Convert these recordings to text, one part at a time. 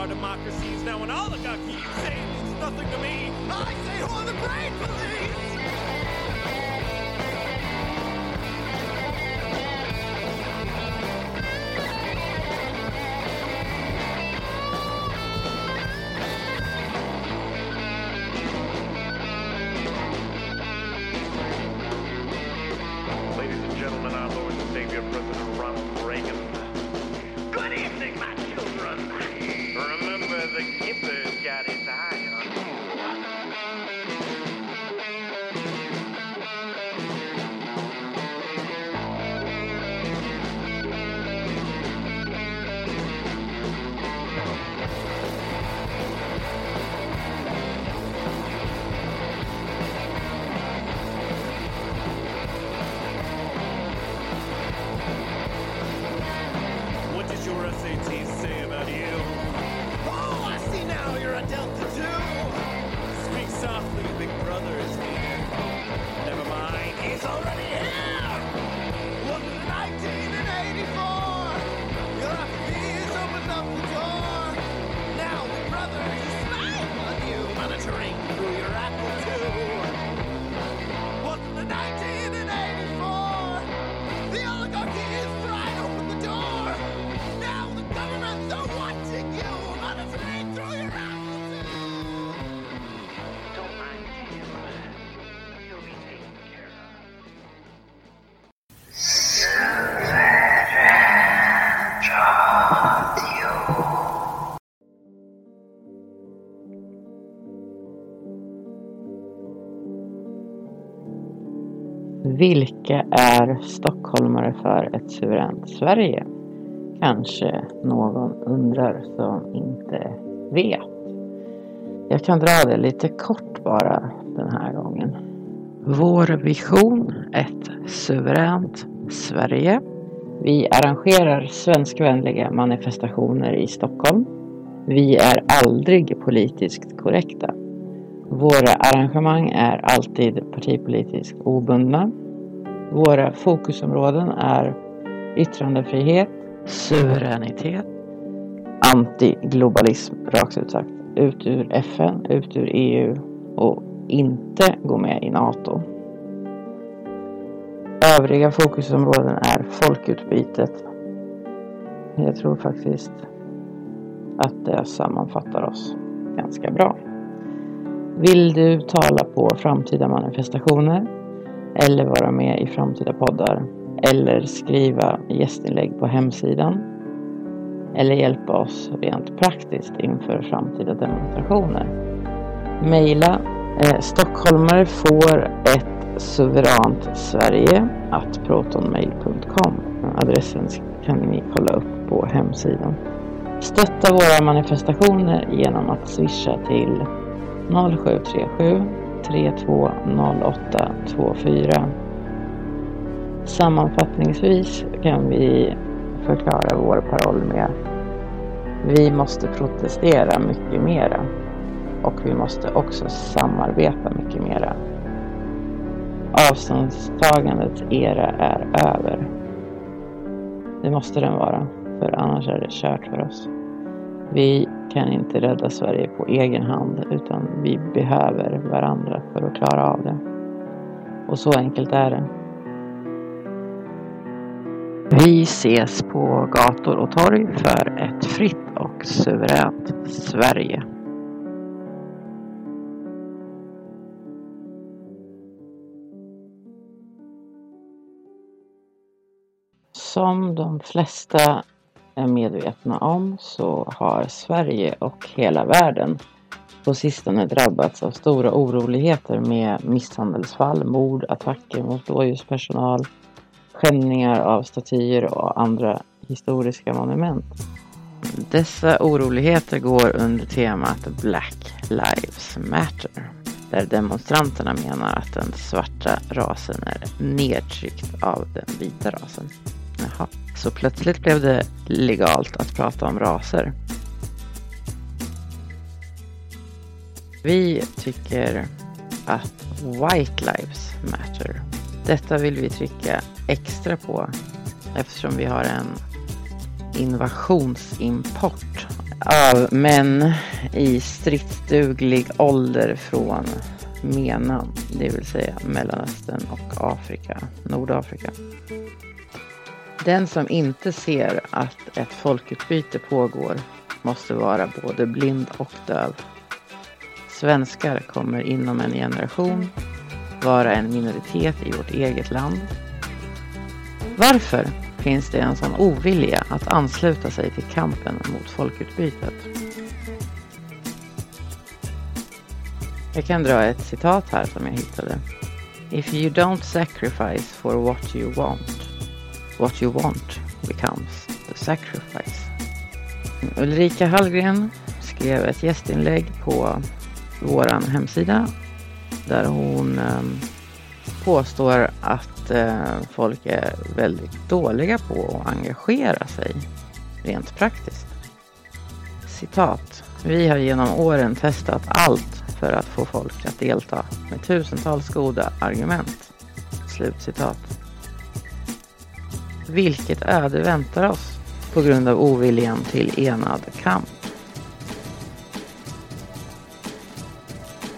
our democracy is now an oligarchy? You say it means nothing to me. I say, who are the brain police? Vilka är stockholmare för ett suveränt Sverige? Kanske någon undrar som inte vet. Jag kan dra det lite kort bara den här gången. Vår vision, ett suveränt Sverige. Vi arrangerar svenskvänliga manifestationer i Stockholm. Vi är aldrig politiskt korrekta. Våra arrangemang är alltid partipolitiskt obundna. Våra fokusområden är yttrandefrihet, suveränitet, antiglobalism rakt ut sagt, ut ur FN, ut ur EU och inte gå med i NATO. Övriga fokusområden är folkutbytet. Jag tror faktiskt att det sammanfattar oss ganska bra. Vill du tala på framtida manifestationer eller vara med i framtida poddar eller skriva gästinlägg på hemsidan eller hjälpa oss rent praktiskt inför framtida demonstrationer. Maila eh, Stockholmare får ett suveränt Sverige att protonmail.com. Adressen kan ni kolla upp på hemsidan. Stötta våra manifestationer genom att swisha till 0737 320824. Sammanfattningsvis kan vi förklara vår paroll med Vi måste protestera mycket mera och vi måste också samarbeta mycket mera. Avståndstagandets era är över. Det måste den vara, för annars är det kört för oss. Vi kan inte rädda Sverige på egen hand utan vi behöver varandra för att klara av det. Och så enkelt är det. Vi ses på gator och torg för ett fritt och suveränt Sverige. Som de flesta är medvetna om så har Sverige och hela världen på sistone drabbats av stora oroligheter med misshandelsfall, mord, attacker mot blåljuspersonal, skändningar av statyer och andra historiska monument. Dessa oroligheter går under temat Black Lives Matter där demonstranterna menar att den svarta rasen är nedtryckt av den vita rasen. Jaha. Så plötsligt blev det legalt att prata om raser. Vi tycker att White Lives Matter. Detta vill vi trycka extra på eftersom vi har en invasionsimport av män i stridsduglig ålder från MENA, det vill säga Mellanöstern och Afrika, Nordafrika. Den som inte ser att ett folkutbyte pågår måste vara både blind och döv. Svenskar kommer inom en generation vara en minoritet i vårt eget land. Varför finns det en sån ovilja att ansluta sig till kampen mot folkutbytet? Jag kan dra ett citat här som jag hittade. If you don't sacrifice for what you want, what you want becomes the sacrifice. Ulrika Hallgren skrev ett gästinlägg på vår hemsida där hon ehm, påstår att eh, folk är väldigt dåliga på att engagera sig rent praktiskt. Citat. Vi har genom åren testat allt för att få folk att delta med tusentals goda argument. Slutcitat. Vilket öde väntar oss på grund av oviljan till enad kamp?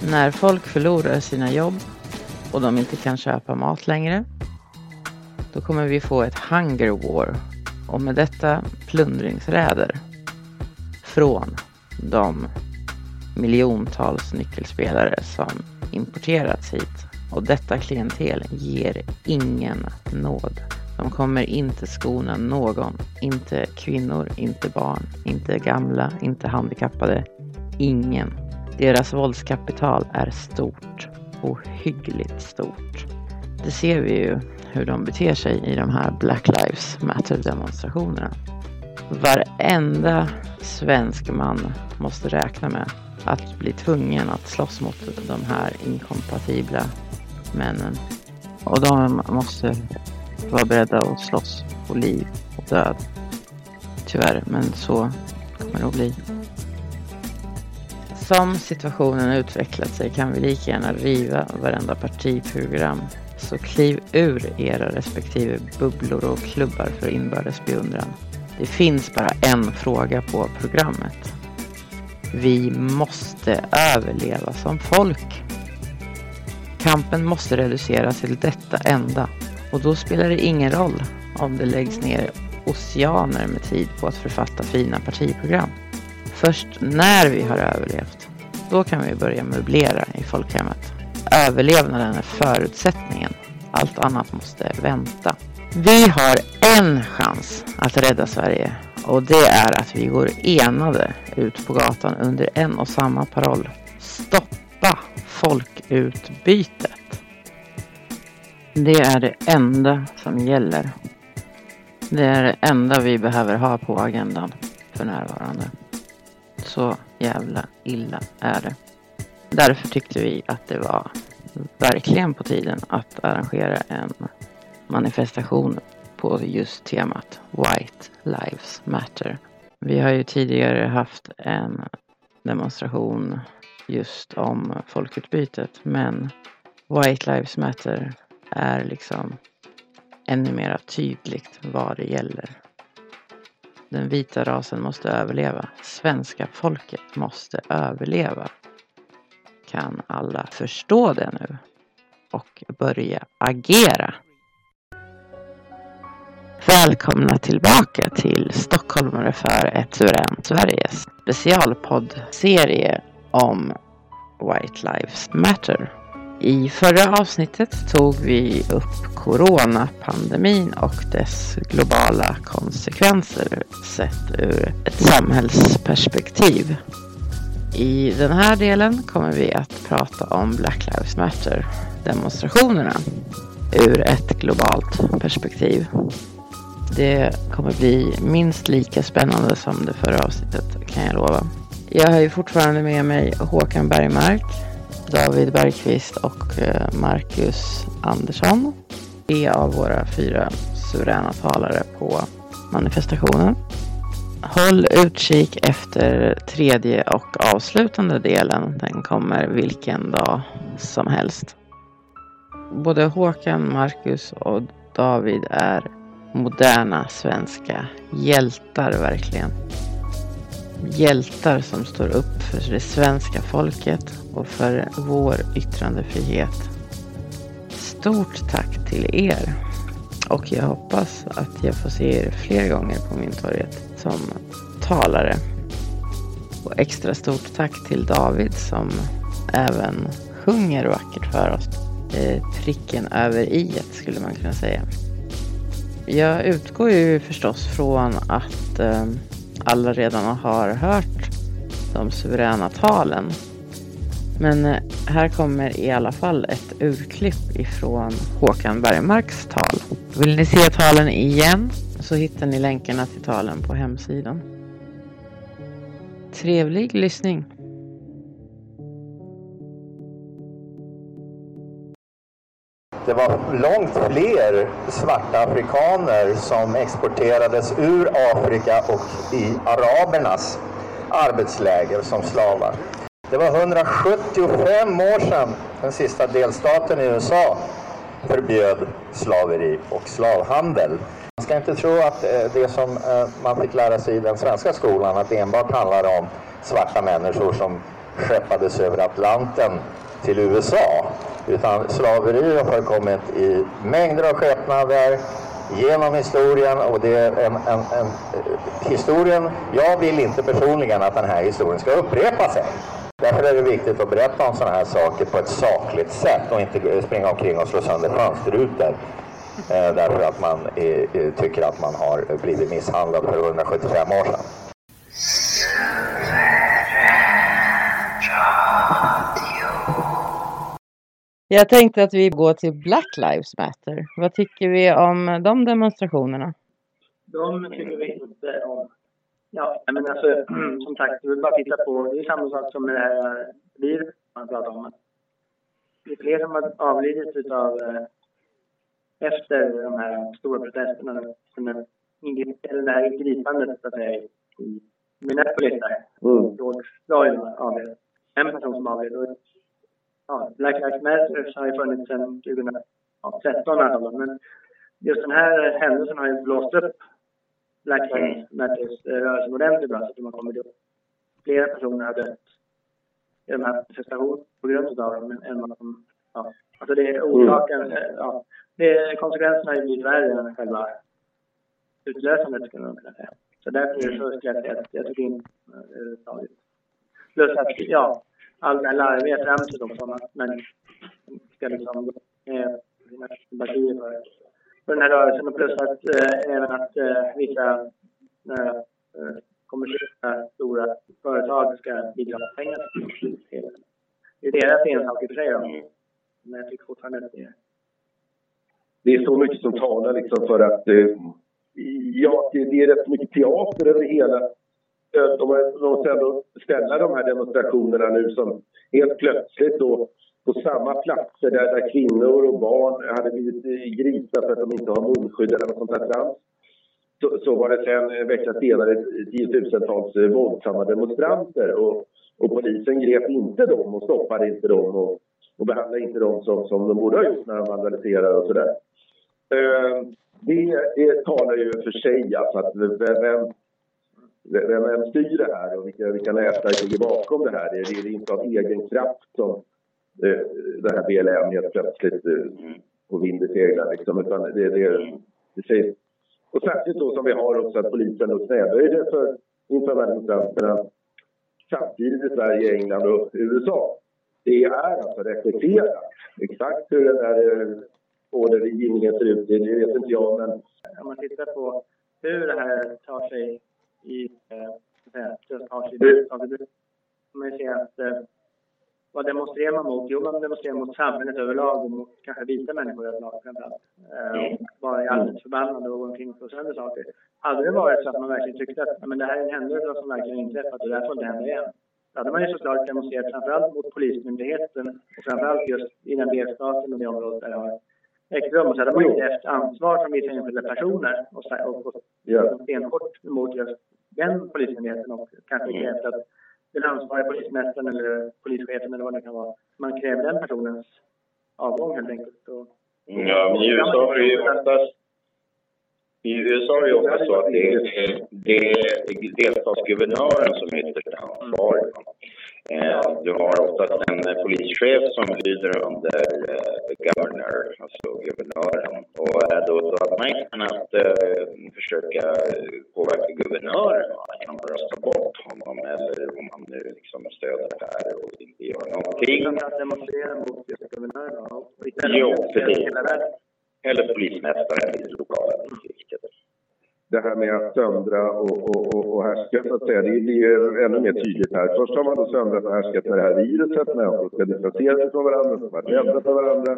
När folk förlorar sina jobb och de inte kan köpa mat längre, då kommer vi få ett hunger war och med detta plundringsräder från de miljontals nyckelspelare som importerats hit. Och detta klientel ger ingen nåd. De kommer inte skona någon. Inte kvinnor, inte barn, inte gamla, inte handikappade. Ingen. Deras våldskapital är stort. Ohyggligt stort. Det ser vi ju hur de beter sig i de här Black Lives Matter demonstrationerna. Varenda svensk man måste räkna med att bli tvungen att slåss mot de här inkompatibla männen. Och de måste vara beredda att slåss på liv och död. Tyvärr, men så kommer det att bli. Som situationen utvecklat sig kan vi lika gärna riva varenda partiprogram. Så kliv ur era respektive bubblor och klubbar för inbördes beundran. Det finns bara en fråga på programmet. Vi måste överleva som folk. Kampen måste reduceras till detta enda och då spelar det ingen roll om det läggs ner oceaner med tid på att författa fina partiprogram. Först när vi har överlevt, då kan vi börja möblera i folkhemmet. Överlevnaden är förutsättningen. Allt annat måste vänta. Vi har en chans att rädda Sverige och det är att vi går enade ut på gatan under en och samma paroll. Stoppa folkutbytet. Det är det enda som gäller. Det är det enda vi behöver ha på agendan för närvarande. Så jävla illa är det. Därför tyckte vi att det var verkligen på tiden att arrangera en manifestation på just temat White Lives Matter. Vi har ju tidigare haft en demonstration just om folkutbytet men White Lives Matter är liksom ännu mer tydligt vad det gäller. Den vita rasen måste överleva. Svenska folket måste överleva. Kan alla förstå det nu? Och börja agera? Välkomna tillbaka till Stockholmare för ett suveränt Sveriges specialpoddserie om White Lives Matter. I förra avsnittet tog vi upp coronapandemin och dess globala konsekvenser sett ur ett samhällsperspektiv. I den här delen kommer vi att prata om Black Lives Matter demonstrationerna ur ett globalt perspektiv. Det kommer bli minst lika spännande som det förra avsnittet kan jag lova. Jag har ju fortfarande med mig Håkan Bergmark, David Bergqvist och eh, Marcus Andersson. Tre av våra fyra suveräna talare på manifestationen. Håll utkik efter tredje och avslutande delen. Den kommer vilken dag som helst. Både Håkan, Marcus och David är moderna svenska hjältar verkligen. Hjältar som står upp för det svenska folket och för vår yttrandefrihet. Stort tack till er! Och jag hoppas att jag får se er fler gånger på Mynttorget som talare. Och extra stort tack till David som även sjunger vackert för oss. Eh, pricken över i skulle man kunna säga. Jag utgår ju förstås från att eh, alla redan har hört de suveräna talen. Men eh, här kommer i alla fall ett urklipp ifrån Håkan Bergmarks tal. Vill ni se talen igen så hittar ni länkarna till talen på hemsidan. Trevlig lyssning! Det var långt fler svarta afrikaner som exporterades ur Afrika och i arabernas arbetsläger som slavar. Det var 175 år sedan den sista delstaten i USA förbjöd slaveri och slavhandel. Man ska inte tro att eh, det som eh, man fick lära sig i den svenska skolan, att det enbart handlar om svarta människor som skeppades över Atlanten till USA. Utan slaveri har förekommit i mängder av skepnader genom historien och det är en, en, en, eh, historien, jag vill inte personligen att den här historien ska upprepa sig. Därför är det viktigt att berätta om sådana här saker på ett sakligt sätt och inte springa omkring och slå sönder fönsterrutor. Eh, därför att man är, eh, tycker att man har blivit misshandlad för 175 år sedan. Jag tänkte att vi går till Black Lives Matter. Vad tycker vi om de demonstrationerna? De tycker vi inte om. Ja, men alltså som sagt, vi vill bara titta på, det är samma sak som med det här viruset man pratar om. Det är fler som har avlidit utav efter de här stora protesterna, eller det här ingripandet så att säga i Minneapolis där. Mm. George Floyd avled. En person som avled ja, Black Lives Matter har ju funnits sedan 2013 alltså, men just den här händelsen har ju blåst upp Black Lives Matters-rörelsen ordentligt bra, så att de har kommit upp. Flera personer har dött i de här manifestationerna på grund av dem än vad ja, alltså det är orsaken, ja, det, konsekvenserna har ju blivit värre än själva utlösandet skulle man kunna säga. Så därför är det så skulle att jag tycker inte överhuvudtaget. Plus att, ja, allmän den här larviga tramset också. Att man ska liksom gå med sympatier för, för den här rörelsen. Och plus att eh, även att eh, vissa eh, eh kommersiella stora företag ska bidra med pengar till det. är deras ensak i och för sig. Men jag tycker fortfarande att det är... Det är så mycket som talar liksom för att eh, ja, det, det är rätt mycket teater över hela de måste ändå ställa de här demonstrationerna nu som helt plötsligt då på samma platser där, där kvinnor och barn hade blivit eh, gripna för att de inte har munskydd eller något sånt där trams. Så, så var det sen en vecka senare tiotusentals eh, våldsamma demonstranter och, och polisen grep inte dem och stoppade inte dem och, och behandlade inte dem som, som de borde ha gjort när de vandaliserade och sådär. Eh, det, det talar ju för sig alltså att vem, vem, vem styr det här och vilka, vilka nätverk ligger bakom det här? Det är, det är inte av egen kraft som eh, det här BLM helt plötsligt eh, vind i seglen liksom, utan det, det, det sägs. Och särskilt då som vi har också att polisen då knäböjde för inför samtidigt i Sverige, England och USA. Det är alltså reflekterat. Exakt hur den här eh, ordergivningen ser ut, det vet inte jag, men... Om man tittar på hur det här tar sig i eh, man ser att eh, vad demonstrerar man mot? Jo, man demonstrerar mot samhället överlag och mot kanske vita människor överlag framförallt. Eh, och vara allmänt förbannade och gå omkring och slå sönder saker. Hade det varit så att man verkligen tyckte att men det här är en händelse som verkligen inträffat och det här får inte hända igen. Då hade man ju såklart demonstrerat framförallt mot Polismyndigheten och framförallt just i den delstaten och det området där det har Och så hade man krävt ansvar från vissa enskilda personer och, och, och, Ja. stenhårt mot just den polismyndigheten och kanske krävt att den ansvariga polismästaren eller polischefen eller vad det kan vara, man kräver den personens avgång helt enkelt. Och, Ja, men i USA är det ju oftast i USA är det ju ofta så att det är, det är delstatsguvernören som är ytterst ansvarig. Eh, du har oftast en eh, polischef som lyder under eh, governor, alltså guvernören. Och då, då hade man kunnat eh, försöka påverka guvernören genom att rösta bort honom eller om man nu liksom stöder det här och inte gör någonting. att demonstrera mot guvernören Jo, precis. Eller polismästaren i distriktet. Det här med att söndra och, och, och, och härska, så att säga, det blir ju ännu mer tydligt här. Först har man då söndrat och härskat med det här viruset, människor ska distansera sig från varandra, ska vara rädda för varandra.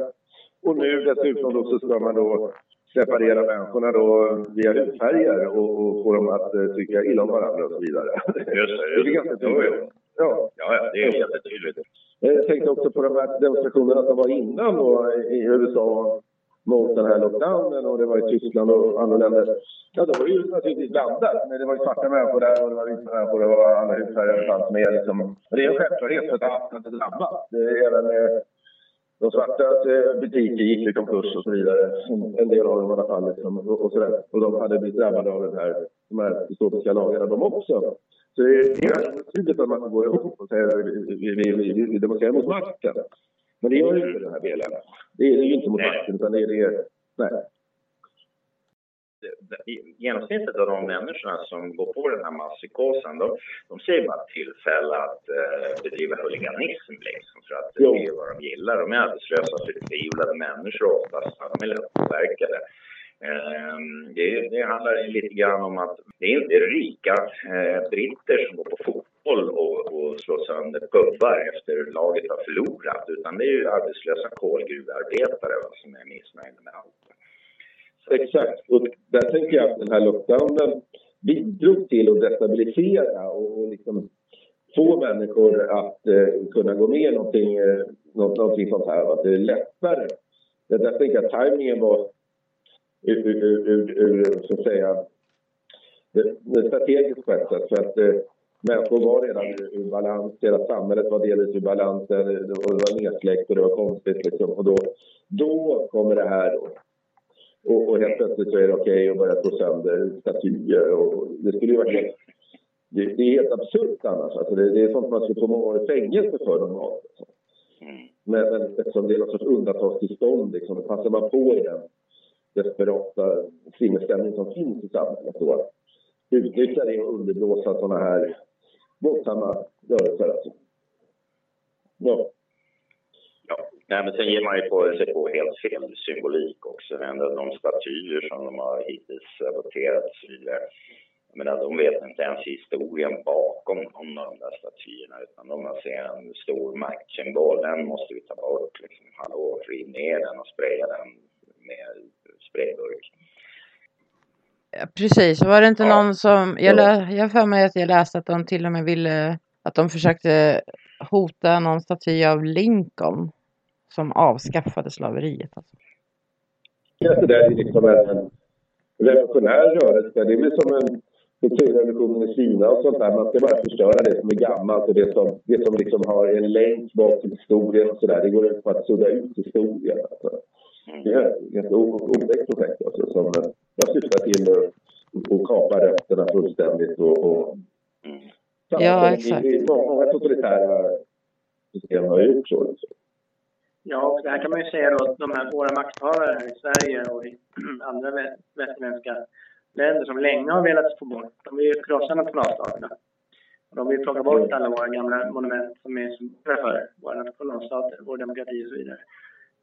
Och nu dessutom då så ska man då separera människorna då via hudfärger och, och få dem att eh, tycka illa om varandra och så vidare. Just det, Det är ganska tydligt. Ja. Ja, ja, det är jättetydligt. Jag tänkte också på de här demonstrationerna som var innan då i USA mot den här lockdownen och det var i Tyskland och andra länder. Ja, det var ju naturligtvis blandat. Men det var ju svarta människor där och det var vita människor och det var alla hudfärger fanns med. Liksom. Det är en självklarhet för att allt inte drabbas. Det är även eh, de svartas eh, butiker gick i konkurs och så vidare. En del av dem i alla fall. Liksom, och, och, sådär. och de hade blivit drabbade av den här, de här dystopiska lagarna de också. Så det är det tydligt att man går ihop och säger vi, vi, vi, vi, vi demonstrerar mot makten. Men det gör ju inte den här delen. Det är det ju inte mot makten utan det är det... Nej. Genomsnittet av de människorna som går på den här masspsykosen, de, de ser bara tillfälle att eh, bedriva huliganism liksom, för att det Jo. är vad de gillar. De är arbetslösa, förtvivlade människor oftast. De är lättpåverkade. Eh, det, det handlar lite grann om att det är inte rika eh, britter som går på fotboll och, och slå sönder pubbar efter laget har förlorat, utan det är ju arbetslösa kolgruvarbetare va, som är missnöjda med allt. Exakt. Och där tänker jag att den här lockdownen bidrog till att destabilisera och, och liksom få människor att eh, kunna gå med i någonting, eh, något, någonting sånt här. Att det är lättare. Det där tänker jag att tajmingen var ur, ur, ur, ur, ur så att säga, det, det strategiskt på ett sätt. För att eh, människor var redan ur, ur balans, hela samhället var delvis ur balans, det, det var nedsläckt och det var konstigt. Liksom. Och då, då kommer det här då. Och, och helt plötsligt så är det okej att börja slå sönder statyer. Och det skulle ju vara helt... Det, det är helt absurt annars. Alltså det, det är sånt man skulle få många år i fängelse för normalt. Men, men eftersom det är något sorts undantagstillstånd, liksom, passar man på i den desperata sinnesstämning som finns i samhället då. Utnyttja det och underblåsa sådana här våldsamma rörelser. Alltså. Ja. Ja, nej, men sen ger man ju på sig på helt fel symbolik också. Ändå de statyer som de har hittills saboterat och så vidare. Jag menar, de vet inte ens historien bakom någon av de där statyerna utan de har sett en stor maktsymbol. Den måste vi ta bort. Liksom. Hallå, riv ner den och spraya den med sprayburk. Precis, var det inte Ja. någon som, jag, lä, jag för mig att jag läste att de till och med ville, att de försökte hota någon staty av Lincoln som avskaffade slaveriet. Alltså. Ja, det där är liksom en, revolutionär rörelse. Det är väl som en kulturrevolution i Kina och sånt där. Man ska bara förstöra det som är gammalt och det som, det som liksom har en länk bak till historien och sådär. Det går ut på att sudda ut historien. Alltså. Det är ett otäckt projekt alltså, som jag syftar till att, att kapa rötterna fullständigt och, och Mm. Ja, exakt. Många totalitära system har gjort så. Liksom. Ja, och det här kan man ju säga då att de här våra makthavare här i Sverige och i andra vä- västerländska länder som länge har velat få bort, de vill ju krossa nationalstaterna. Och de vill plocka bort alla våra gamla monument som är för våra nationalstater, vår demokrati och så vidare.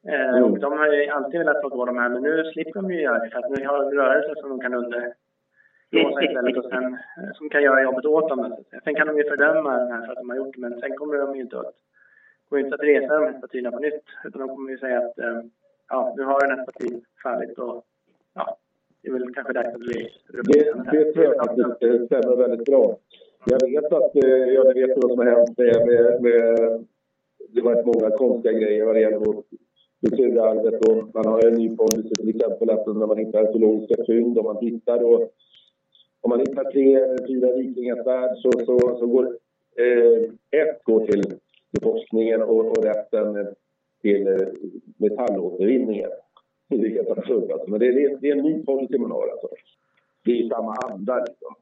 Eh, och de har ju alltid velat plocka bort de här, men nu slipper de ju göra det för att nu har de rörelser som de kan underblåsa istället och sen, eh, som kan göra jobbet åt dem. Sen kan de ju fördöma den här för att de har gjort det, men sen kommer de ju inte att kommer inte att resa de här statyerna på nytt. Utan de kommer ju säga att eh, ja, nu har den här statyn fallit och ja, det är väl kanske dags att bli Det, det tror jag faktiskt stämmer väldigt bra. Jag vet att, ja, ni vet vad som har hänt med, med, det var många konstiga grejer vad det gäller vårt kulturarvet och man har en ny policy till exempel att när man hittar arkeologiska fynd och man hittar då om man hittar tre eller fyra vikingasvärd så, så, så går eh, ett går till, till forskningen och, och resten till eh, metallåtervinningen. Vilket är absurt alltså. Men det, är, det är en ny policy man har alltså. Det är samma anda liksom.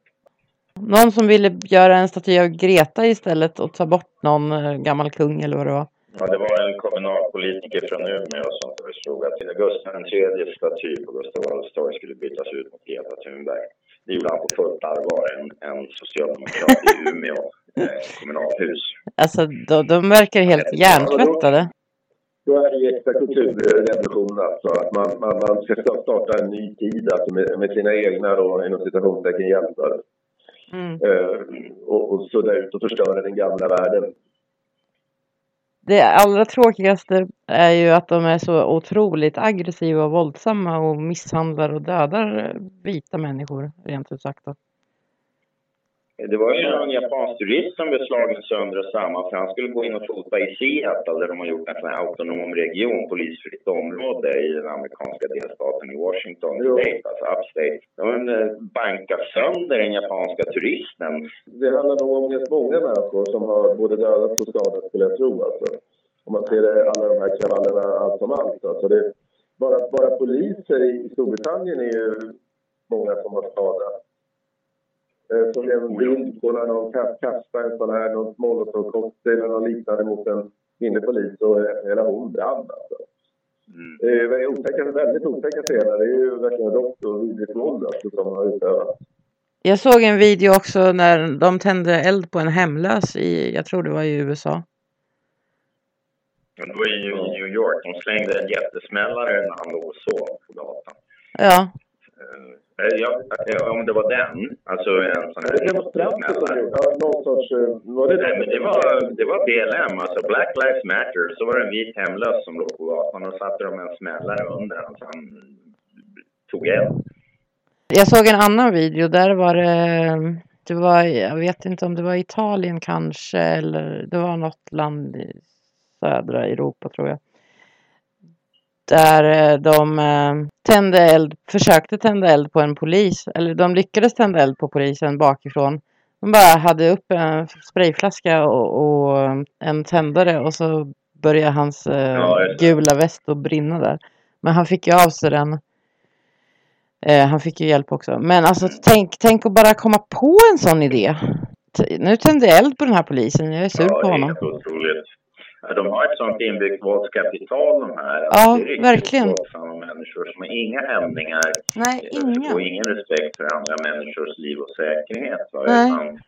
Någon som ville göra en staty av Greta istället och ta bort någon eh, gammal kung eller vad det var. Ja, det var en kommunalpolitiker från Umeå som föreslog att Gustav IIIs staty på Gustav Adolfs torg skulle bytas ut mot Greta Thunberg. Det gjorde han på fullt allvar, en, en socialdemokrat i Umeå eh, kommunalhus. Alltså de, de verkar helt hjärntvättade. Då är det ju kulturrevolution alltså. Att man, man, man ska starta en ny tid alltså med, med sina egna då, inom citationstecken hjältar. Mm. Eh, och, och sudda ut och förstöra den gamla världen. Det allra tråkigaste är ju att de är så otroligt aggressiva och våldsamma och misshandlar och dödar vita människor, rent ut sagt. Då. Det var ju en japansk turist som blev slagen sönder och samman för han skulle gå in och fota i Seattle där de har gjort en sån här autonom region, polisfritt område i den amerikanska delstaten i Washington. State, alltså upstate. De eh, bankade sönder den japanska turisten. Det handlar nog om rätt många människor som har både dödats och skadats skulle jag tro alltså. Om man ser det, alla de här kravallerna allt som allt. Alltså det, bara, bara poliser i Storbritannien är ju många som har skadats. Eh, är en bild på när någon kast- kastar en sån här någon molotovcocktail eller något liknande mot en kvinnlig polis och eh, hela hon brann alltså. Mm. Det är otäcka, väldigt otäcka scener. Det är ju verkligen rått och vidrigt våld alltså, som har utövats. Jag såg en video också när de tände eld på en hemlös i, jag tror det var i USA. Det var ju i New York. De slängde en jättesmällare när han låg och sov på gatan. Ja, Eh, Ja, eh, om det var den, alltså en sån här Det var straffet som gjorde, någon sorts... eh, Var det Nej, men det var, det var BLM, alltså Black Lives Matter. Så var det en vit hemlös som låg på gatan och satte de en smällare under honom så han tog eld. jag såg en annan video där var det, det var, jag vet inte om det var Italien kanske eller det var något land i södra Europa tror jag. Där eh, de eh, tände eld, försökte tända eld på en polis, eller de lyckades tända eld på polisen bakifrån. De bara hade upp en sprayflaska och, och en tändare och så började hans eh, Ja, gula väst att brinna där. Men han fick ju av sig den. Eh, han fick ju hjälp också. Men alltså tänk, tänk att bara komma på en sån idé. T- Nu tände jag eld på den här polisen. Jag är sur Ja, på honom. otroligt. Ja, De har ett sånt inbyggt våldskapital de här. Ja, Det är riktigt verkligen. våldsamma människor som har inga hämningar Nej, och inga. ingen respekt för andra människors liv och säkerhet. Va? Nej. Utan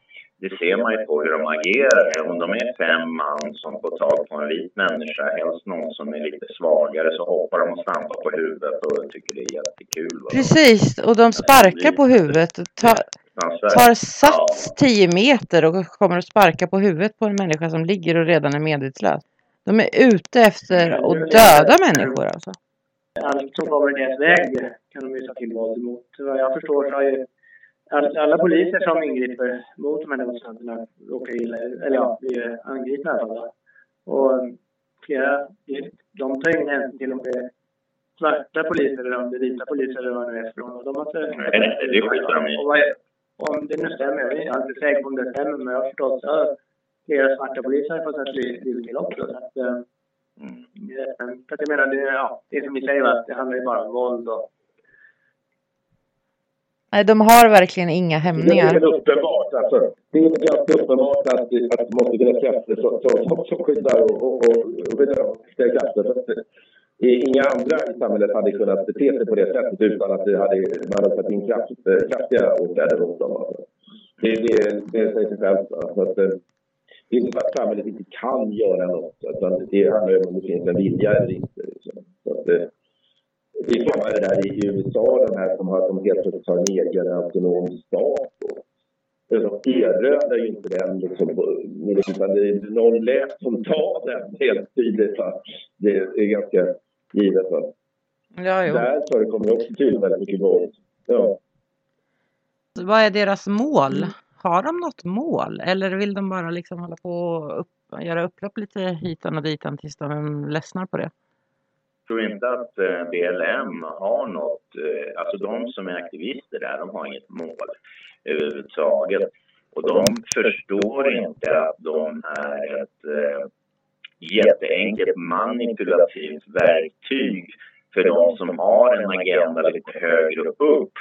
det ser man ju på hur de agerar. Om de är fem man som får tag på en vit människa, helst någon som är lite svagare, så hoppar de och stampar på huvudet och tycker det är jättekul. Va? Precis, och de sparkar på huvudet. Fruktansvärt. Tar sats 10 meter och kommer att sparka på huvudet på en människa som ligger och redan är medvetslös. De är ute efter att döda människor alltså. allt som kommer i deras väg kan de ju ta till våld emot. Vad jag förstår så har ju all, alla poliser som ingriper mot de här demonstranterna råkar illa eller ja, blir angripna fall. då. Och flera, de tar ingen hänsyn till om det är svarta poliser eller om det är vita poliser eller vad det nu är för någon. De har inte... Nej, det skiter de i. Och Om det nu stämmer, jag är inte säker på om det stämmer, men jag har förstått så har flera svarta poliser har fått sätta livet till också. Så att, eh, Mm. för att jag menar, det, ja, det är som ni säger, va, det handlar ju bara om våld och Nej, de har verkligen inga Det är hämningar. uppenbart alltså. Det är ganska uppenbart att, att det måste finnas krafter som, som, som, som skyddar och, och, och, och skyddar de krafter. För att, eh, Inga andra i samhället hade kunnat bete sig på det sättet utan att det hade, man hade satt in kraft, eh, kraftiga åtgärder mot dem. Det, det, det säger sig självt. Alltså, det är inte så att samhället inte kan göra något. Utan det handlar om det finns en vilja eller inte. Liksom. Så att, det är samma det där i USA, de här som, har, som helt plötsligt har en egen autonom stat. Eh, de erövrar ju inte den liksom, utan det är någon lät som tar den helt tydligt. Det är ganska givet. Va? Ja, jo. Där förekommer också tydligen väldigt mycket våld. Ja. Vad är deras mål? Har de något mål? Eller vill de bara liksom hålla på och upp, göra upplopp lite hitan och ditan tills de ledsnar på det? Jag tror inte att eh, BLM har något, eh, alltså de som är aktivister där, de har inget mål överhuvudtaget. Och de förstår inte att de är ett eh, jätteenkelt manipulativt verktyg för de som har en agenda lite högre upp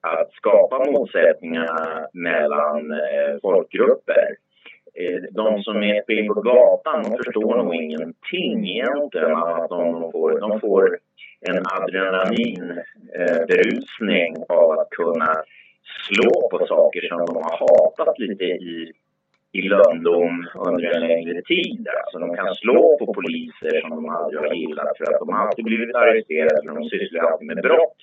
att skapa motsättningar mellan eh, folkgrupper. Eh, de som är ute på gatan förstår nog ingenting egentligen att de får, de får en adrenalinberusning eh, av att kunna slå på saker som de har hatat lite i, i lönndom under en längre tid. Alltså de kan slå på poliser som de aldrig har gillat för att de har alltid blivit arresterade för de sysslar alltid med brott.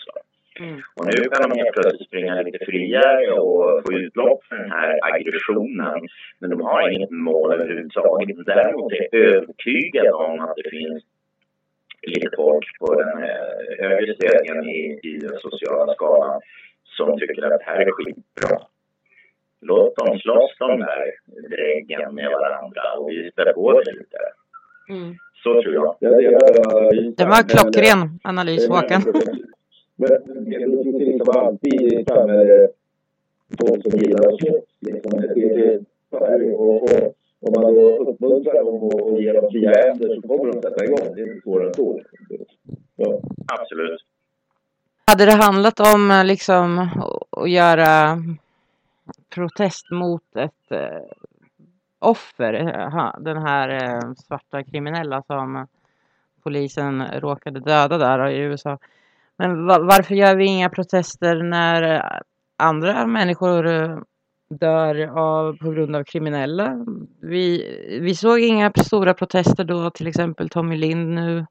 Mm. Och nu kan de helt plötsligt springa lite friare och få utlopp för den här aggressionen. Men de har inget mål överhuvudtaget. Däremot är jag övertygad om att det finns lite folk på den högre stegen i, i den sociala skalan som tycker att det här är skitbra. Låt dem slåss de där dräggen med varandra och vi spär på det lite. Mm. Så tror jag. Jag. Det var klockren analys Håkan. Men det är liksom alltid samhälle folk som gillar att slåss. Liksom. Det, det, och, och, om man då uppmuntrar dem och, och ger dem fria händer så kommer de sätta igång. Det är inte svårare än så. Ja. Absolut. Hade det handlat om eh, liksom att göra protest mot ett eh, offer, eh, den här eh, svarta kriminella som polisen råkade döda där i USA. Men varför gör vi inga protester när eh, andra människor eh, dör av, på grund av kriminella? Vi, vi såg inga stora protester då till exempel Tommy Lind nu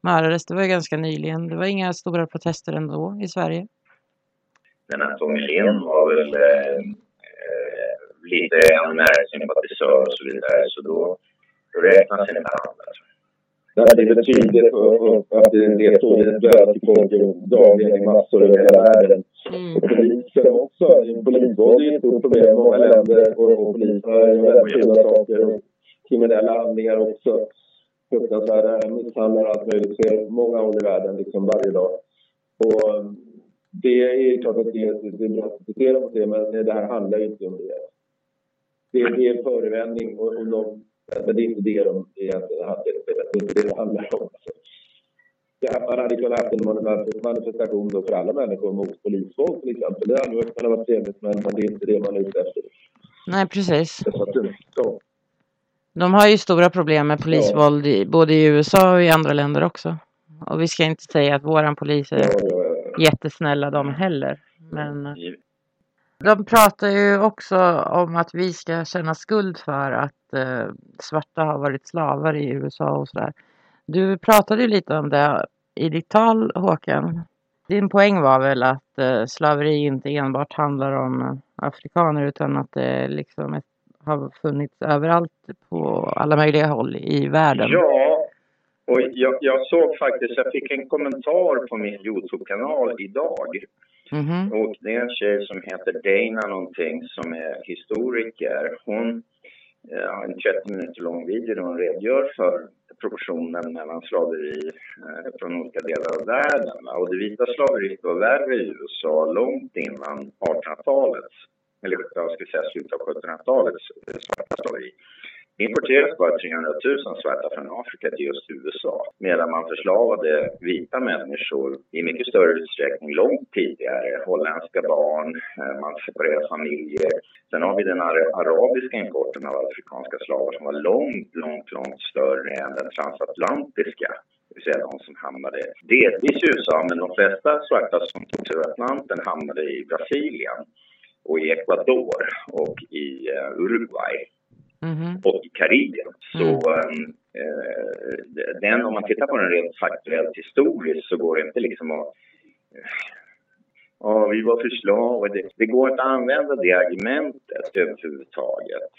mördades. Det var ju ganska nyligen. Det var inga stora protester ändå i Sverige. Den här Tommy Lind var väl lite NMR-sympatisör och så vidare. Så då, då räknas inte han. Alltså. Nej, det är väl tydligt och- och att det det står döda till folk dagligen i massor över hela världen. Och polisen också. Polisvåld är ett stort problem i många länder och, polisen gör väldigt fula saker och kriminella handlingar också. Fruktansvärda misshandlar och allt möjligt på många håll i världen liksom varje dag. Och det är klart att det, det är bra att kritisera mot det men det här handlar ju inte om det. Det, det är en förevändning och, och de, men det är inte det de egentligen om. Det är inte det det handlar om. Det här, man hade kunnat haft en manif- manifestation då för alla människor mot polisvåld till exempel. Det hade kunnat vara trevligt men det är inte det man är ute efter. Nej, precis. Ja. De har ju stora problem med polisvåld i, både i USA och i andra länder också. Och vi ska inte säga att våran polis är Ja, ja, ja. Jättesnälla de heller. Men de pratar ju också om att vi ska känna skuld för att eh, svarta har varit slavar i USA och sådär. Du pratade ju lite om det i ditt tal Håkan. Din poäng var väl att eh, slaveri inte enbart handlar om eh, afrikaner utan att det liksom ett, har funnits överallt på alla möjliga håll i världen. Ja, och jag, jag såg faktiskt, jag fick en kommentar på min Youtube-kanal idag. Mhm. Och det är en tjej som heter Dana någonting som är historiker. Hon eh, har en 30 minuter lång video där hon redogör för proportionen mellan slaveri eh, från olika delar av världen. Och det vita slaveriet var värre i USA långt innan 1800-talet. Eller jag skulle säga slutet av 1700-talets eh, svarta slaveri importeras importerades bara 300 000 svarta från Afrika till just USA. Medan man förslavade vita människor i mycket större utsträckning långt tidigare. Holländska barn, eh, man separerade familjer. Sen har vi den arabiska importen av afrikanska slavar som var långt, långt, långt större än den transatlantiska. Det vill säga de som hamnade delvis i USA, men de flesta svarta som tog sig över Atlanten hamnade i Brasilien och i Ecuador och i eh, Uruguay Mhm. och i Karibien. Så ehm, eh, den, om man tittar på den rent faktuellt historiskt så går det inte liksom att... Ja, vi var för slavar. Det, det går inte att använda det argumentet överhuvudtaget.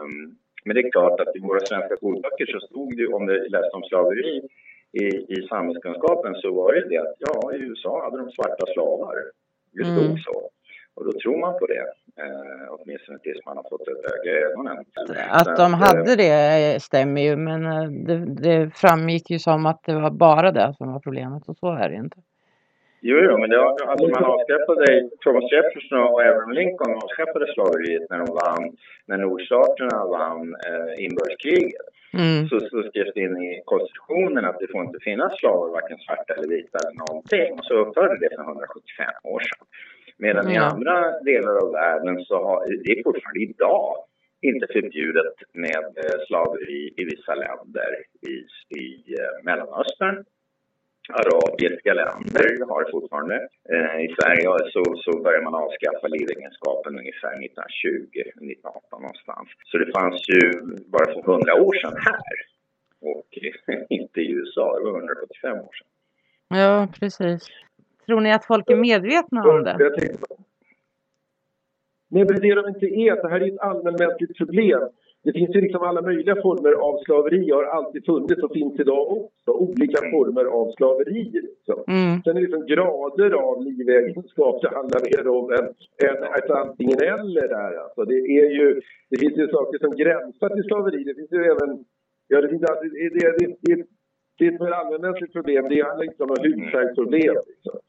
Um, men det är klart att i våra svenska skolböcker så stod det, om du läste om slaveri i, i samhällskunskapen, så var det det att ja, i USA hade de svarta slavar. Det stod mm. så. Och då tror man på det, eh, åtminstone tills man har fått ett öga i ögonen. Att de hade det stämmer ju, men eh, det, det, framgick ju som att det var bara det som var problemet och så är det inte. Jo, jo, men det var, alltså man avskaffade, Thomas Jefferson och Abraham Lincoln avskaffade slaveriet när de vann, när nordstaterna vann eh, inbördeskriget. Mm. Så, så skrevs det in i konstitutionen att det får inte finnas slavar, varken svarta eller vita eller någonting. Och så upphörde det för 175 år sedan. Medan mm. i andra delar av världen så har, det är fortfarande idag inte förbjudet med eh, slaveri i vissa länder i, i eh, Mellanöstern arabiska länder har fortfarande. Eh, I Sverige så, så började man avskaffa livegenskapen ungefär 1920, 1918 någonstans. Så det fanns ju bara för hundra år sedan här och inte i USA, det var 175 år sedan. Ja, precis. Tror ni att folk är medvetna om det? Nej, men det de inte är. Det här är ett allmänmänskligt problem. Det finns ju liksom alla möjliga former av slaveri, har alltid funnits och finns idag också. Olika former av slaveri. Liksom. Mm. Sen är det liksom grader av livegenskap. Det handlar mer om en, en, ett antingen eller där. Alltså det, är ju, det finns ju saker som gränsar till slaveri. Det finns ju även... Ja, det, finns, det, det, det, det, det är ett mer allmänmänskligt problem. Det handlar inte om något hudfärgsproblem. Liksom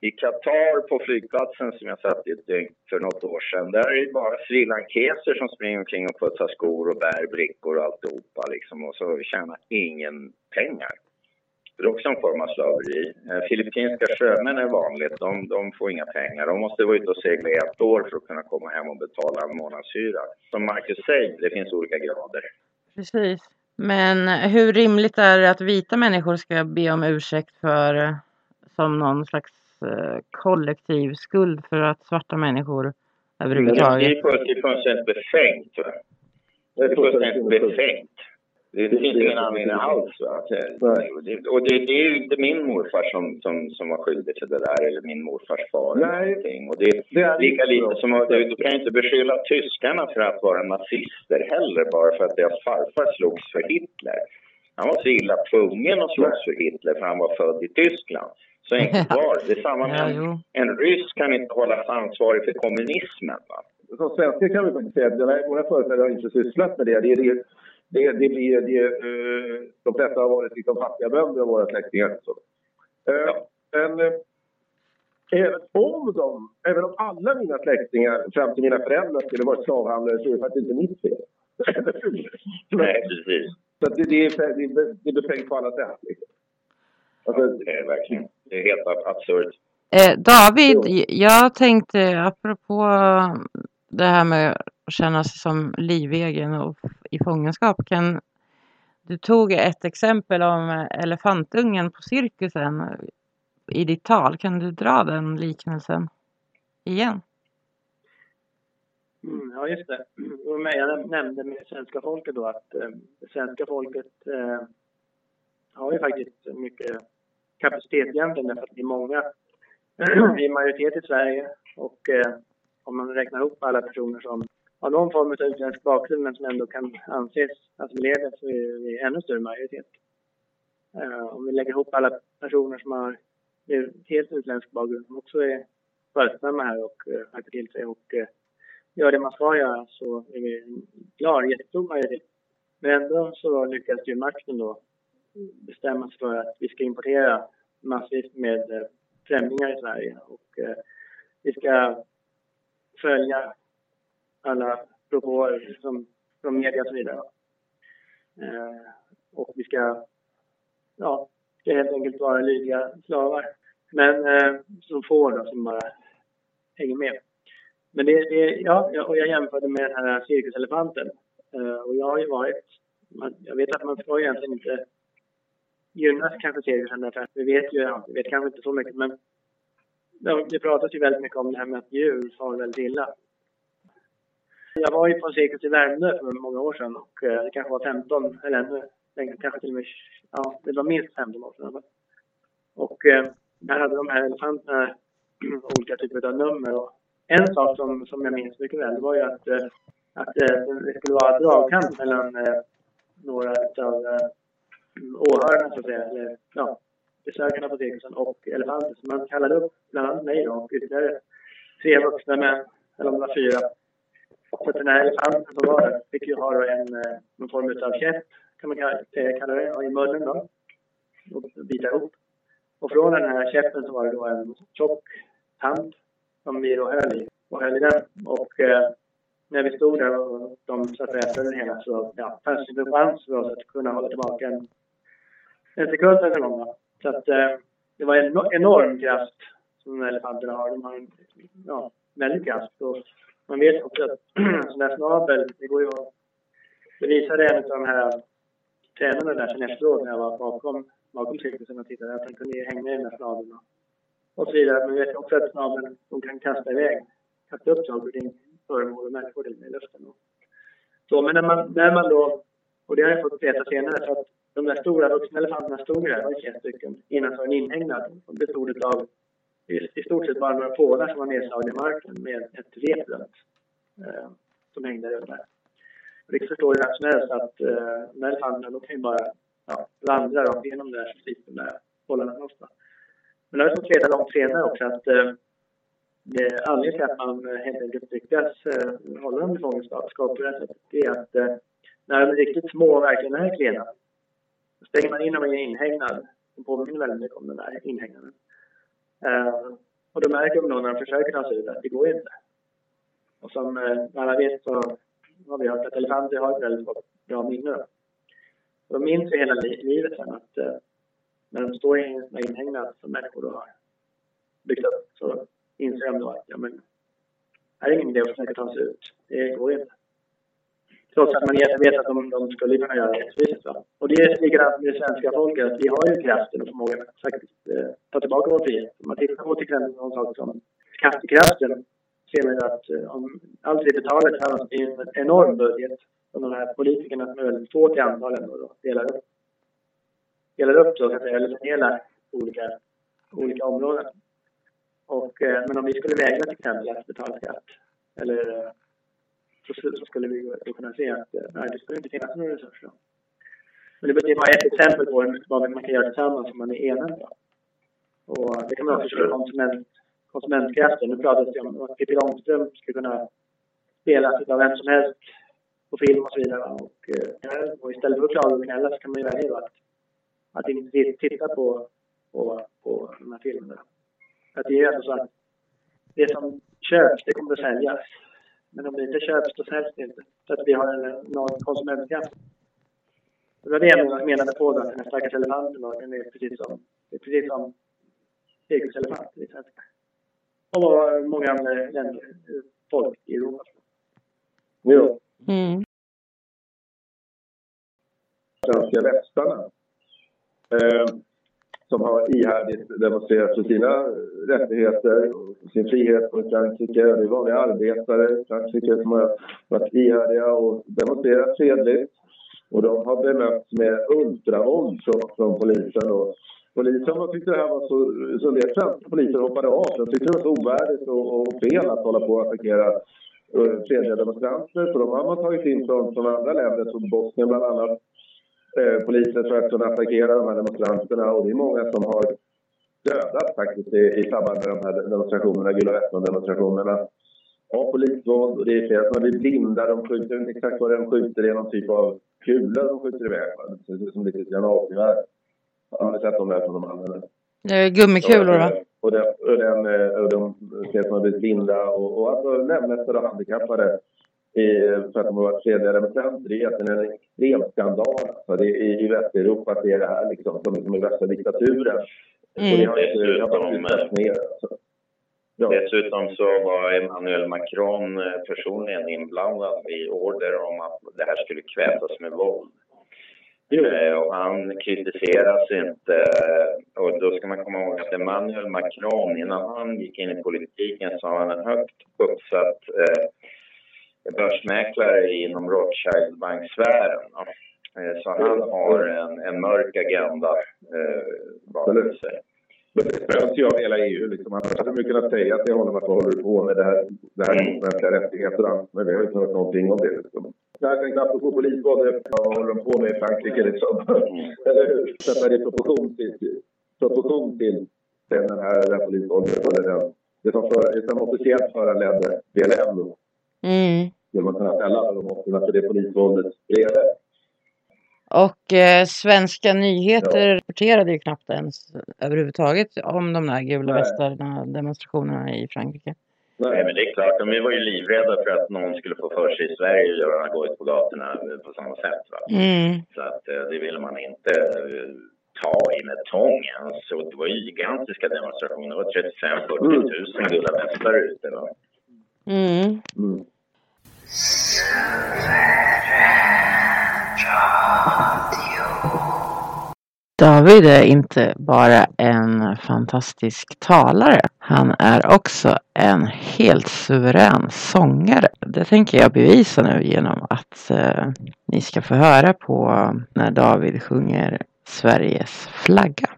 i Qatar på flygplatsen som jag satt i ett dygn för något år sedan. Där är det bara srilankeser som springer omkring och putsar skor och bär brickor och alltihopa liksom och så tjänar ingen pengar. Det är också en form av slaveri. Eh, filippinska sjömän är vanligt. De, de får inga pengar. De måste vara ute och segla i ett år för att kunna komma hem och betala en månadshyra. Som Marcus säger, det finns olika grader. Precis. Men hur rimligt är det att vita människor ska be om ursäkt för eh, som någon slags kollektiv skuld för att svarta människor överhuvudtaget... Det är fullständigt befängt. Det är fullständigt befängt. Det, finns ingen anledning alls. Och det, det, är ju inte min morfar som, som, som var skyldig till det där, eller min morfars far. Nej. Och det, det är lika lite som att du, du kan inte beskylla tyskarna för att vara nazister heller, bara för att deras farfar slogs för Hitler. Han var så illa tvungen att slåss för Hitler, för han var född i Tyskland. Så enkelt var det. är samma med en, en ryss kan inte hållas ansvarig för kommunismen. Va? Som svenskar kan vi faktiskt säga att våra företrädare har inte sysslat med det. Det, det, det, det blir, det, uh, de flesta har varit liksom fattiga bönder av våra släktingar. Så. Uh, ja. Men uh, även om de, även om alla mina släktingar fram till mina föräldrar skulle vara slavhandlare så är det faktiskt inte mitt fel. Nej, precis. Så det, det, är, det, det är befängt på alla sätt. Liksom. Alltså, det är verkligen det är helt absurt. Eh, David, jag tänkte apropå det här med att känna sig som livegen och i fångenskap. Kan, du tog ett exempel om elefantungen på cirkusen i ditt tal. Kan du dra den liknelsen igen? Mm, ja, just det. Jag nämnde med svenska folket då att eh, svenska folket eh, har ju faktiskt mycket kapacitet egentligen därför att vi är många. vi är majoritet i Sverige och eh, om man räknar ihop alla personer som har någon form av utländsk bakgrund men som ändå kan anses assimilerade så är vi ännu större majoritet. Eh, om vi lägger ihop alla personer som har helt utländsk bakgrund som också är företrädda här och eh, till sig och eh, gör det man ska göra så är vi en klar, jättestor majoritet. Men ändå så lyckas ju makten då bestämma sig för att vi ska importera massvis med eh, främlingar i Sverige och eh, vi ska följa alla propåer som, från media och så vidare. Eh, och vi ska, ja, ska helt enkelt vara lydiga slavar. Men eh, som får då, som bara hänger med. Men det, det ja, och jag jämförde med den här cirkuselefanten. Eh, och jag har ju varit, jag vet att man ska egentligen inte gynnas kanske serien därför att vi vet ju, ja, vi vet kanske inte så mycket men det pratas ju väldigt mycket om det här med att djur far väldigt illa. Jag var ju på en cirkus i Värmdö för många år sedan och eh, det kanske var 15 eller ännu längre, kanske till och med, ja det var minst 15 år sedan. Och eh, där hade de här elefanterna olika typer av nummer. Och en sak som, som jag minns mycket väl var ju att, eh, att det skulle vara dragkamp mellan några av åhörarna så att säga, eller ja, besökarna på cirkusen och elefanten. Så man kallade upp bland annat mig då, och ytterligare tre vuxna män, eller om det var fyra. Så att den här elefanten som var där fick ju ha då en, eh, någon form av käpp, kan man kalla, kalla det, i munnen då. Och bita ihop. Och från den här käppen så var det då en tjock tand som vi då höll i och höll i den. Och eh, när vi stod där och de satt och den hela så ja, fanns det inte en chans för oss att kunna hålla tillbaka en, en sekund en gång. Så att eh, det var en enorm kraft som elefanterna har. De har en ja, väldig kraft. Och man vet också att en sån där snabel, det går ju att... Det visade en av de här tränarna där sen efteråt när jag var bakom, bakom cirkusen och tittade att han kunde hänga i den där snabeln och, och så vidare. Men vi vet också att snabeln, de kan kasta iväg, kasta upp saker och ting, föremål och människor i luften. Och, så, men när man, när man då, och det har jag fått veta senare, för att de där stora vuxna elefanterna stod där, det var 21 stycken, innanför en inhägnad. De bestod av i, stort sett bara några pålar som var nedslagna i marken med ett rep runt. Eh, som hängde runt där. Och det förstår ju vem som helst att eh, de här elefanterna, de kan ju bara ja, vandra rakt igenom det där så slipper de där pålarna loss. Men jag har fått veta långt senare också att eh, anledningen till att man eh, helt enkelt lyckas eh, hålla dem i fångenskap på det här sättet, det är att eh, när de är riktigt små och verkligen är klena, då stänger man in dem i en inhägnad som påminner väldigt mycket om den där inhägnaden. Uh, och då märker de då när de försöker ta sig ut att det går inte. Och som uh, alla vet så har vi hört att elefanter har ett väldigt gott- bra minne. Och de minns ju hela livet sen att uh, när de står i en inhägnad som människor då har byggt upp så inser de då att ja, men, här är ingen idé att försöka ta sig ut. Det går inte. Trots att man vet att de, de skulle kunna göra rättvist. Och det är likadant med det svenska folket. att Vi har ju kraften och förmågan att faktiskt eh, ta tillbaka vår frihet. Om man tittar på till exempel någon sak som skattekraften ser man ju att eh, om allt vi betalar tillsammans i en enorm budget som de här politikerna som är väldigt få till antal ändå då, delar upp. Delar upp då, så att säga, eller fördelar olika, olika områden. Och, eh, men om vi skulle vägra till exempel att betala skatt eller eh, så, så skulle vi kunna se att eh, nej, det skulle inte finnas några resurser. Men det är bara ett exempel på vad man kan göra tillsammans om man är enad. Och det kan man också köra konsument, konsumentkraften. Nu pratas det om att Pippi Långstrump skulle kunna spelas av vem som helst på film och så vidare. Och, eh, och istället för att klaga och gnälla så kan man ju välja att, att inte titta på, på, på de här filmerna. För att det är ju ändå så att det som köps, det kommer att säljas. Men om det inte köps, då säljs det inte. Så att vi har en enorm konsumentkraft. Det var det jag menade på då, att den här stackars elefanten då, den är precis som, det är precis som cirkuselefanter i svenska. Och vad många andra länder, folk i Europa. Jo. Mm. svenska västarna eh, som har ihärdigt demonstrerat för sina rättigheter och sin frihet i Frankrike. Det är vanliga arbetare i Frankrike som har varit ihärdiga och demonstrerat fredligt. Och de har bemötts med ultravåld från, från polisen. Och polisen har tyckte det här var så... Så en del svenska poliser hoppade av. De tyckte det var så ovärdigt och, och fel att hålla på och attackera eh, fredliga demonstranter. Så de har man tagit in från, från andra länder, som Bosnien bland annat polisen för att attackera de här demonstranterna och det är många som har dödats faktiskt i, i samband med de här demonstrationerna, Gula Västman-demonstrationerna av polisvåld och det är flera som har blivit blinda, de skjuter inte exakt vad de skjuter, det är någon typ av kula de skjuter iväg. Det ser ut som lite granatgevär. Har ni sett de där som de använder? Det är Gummikulor va? Och, den, och, den, eh, och de ser som har blivit blinda och, och alltså lemlästade och handikappade i, för att de har varit fredliga demonstranter. Det är egentligen en extrem skandal. Alltså det är, i, Västeuropa ser det här liksom som, som i värsta diktaturen. Mm. Och det har inte det har bara Dessutom, ner. Ja. Dessutom så var Emmanuel Macron eh, personligen inblandad i order om att det här skulle kvävas med våld. Jo. Eh, Och han kritiseras inte. eh, Och då ska man komma ihåg att Emmanuel Macron, innan han gick in i politiken så var han en högt uppsatt eh, börsmäklare inom Rothschild-banksfären. Eh, Så han har en, en mörk agenda eh, bakom sig. Men det ju av hela EU. Liksom. Annars hade man kunnat säga till honom att vad håller du på med det här, det här mot mänskliga rättigheter? Men vi har ju inte hört någonting om det. Liksom. Jag tänkte apropå polisvåld, vad håller de på med i Frankrike liksom? Eller hur? Sätta det i proportion till, proportion till den här, den här polisvåldet. Eller den, det som, för, det som officiellt föranledde BLM. Mm. Skulle man kunna ställa alla de måtten för det polisvåldet bredvid. Och eh, svenska nyheter rapporterade ju knappt ens överhuvudtaget om de där gula västarna demonstrationerna i Frankrike. Nej, men det är klart, de var ju livrädda för att någon skulle få för sig i Sverige att göra gå ut på gatorna på samma sätt. Va? Mm. Så att eh, det ville man inte eh, ta i med tången. Så det var ju gigantiska demonstrationer. Det var 35-40 000 gula västar ute. Va? Mm. Mm. David är inte bara en fantastisk talare. Han är också en helt suverän sångare. Det tänker jag bevisa nu genom att eh, ni ska få höra på när David sjunger Sveriges flagga.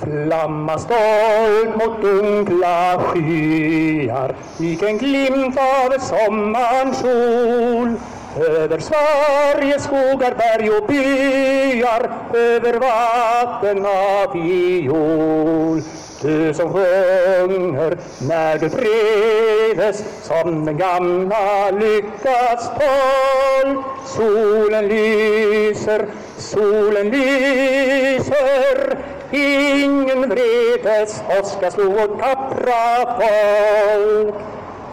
Flamma stolt mot dunkla skyar. Vilken glimt av sommarns sol. Över Sveriges skogar, berg och byar. Över vatten av viol. Du som sjunger när du trivs Som den gamla lyckats folk Solen lyser, solen lyser. Ingen vredes åska slog vårt tappra folk.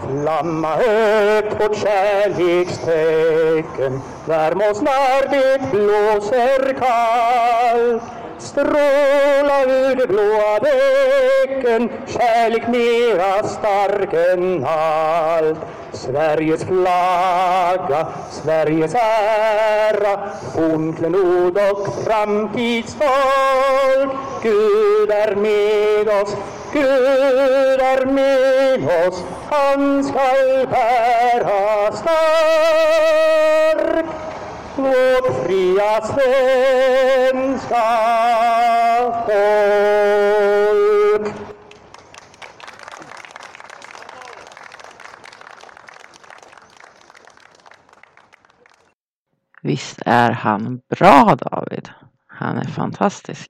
Flamma högt vårt kärlekstecken. Värm oss när det blåser kallt. Stråla ur det blåa bäcken Kärlek mera stark än allt. Sveriges flagga, Sveriges ära Fornklenod och framtidsfolk Gud är med oss, Gud är med oss Han skall bära stark vårt fria svenska folk. Visst är han bra David? Han är fantastisk.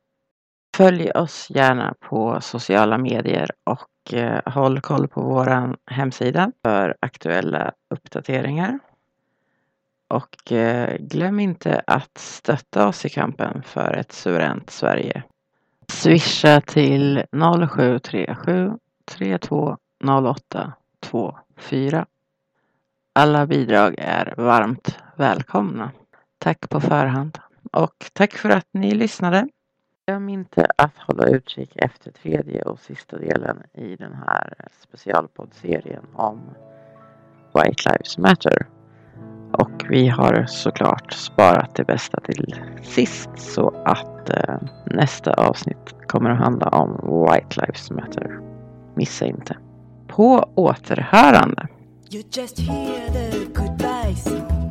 Följ oss gärna på sociala medier och eh, håll koll på vår hemsida för aktuella uppdateringar. Och eh, glöm inte att stötta oss i kampen för ett suveränt Sverige. Swisha till 0737 3208 24. Alla bidrag är varmt välkomna. Tack på förhand. Och tack för att ni lyssnade. Glöm inte att hålla utkik efter tredje och sista delen i den här specialpoddserien om White Lives Matter. Och vi har såklart sparat det bästa till sist så att eh, nästa avsnitt kommer att handla om White Lives Matter. Missa inte. På återhörande. You just hear the goodbye song.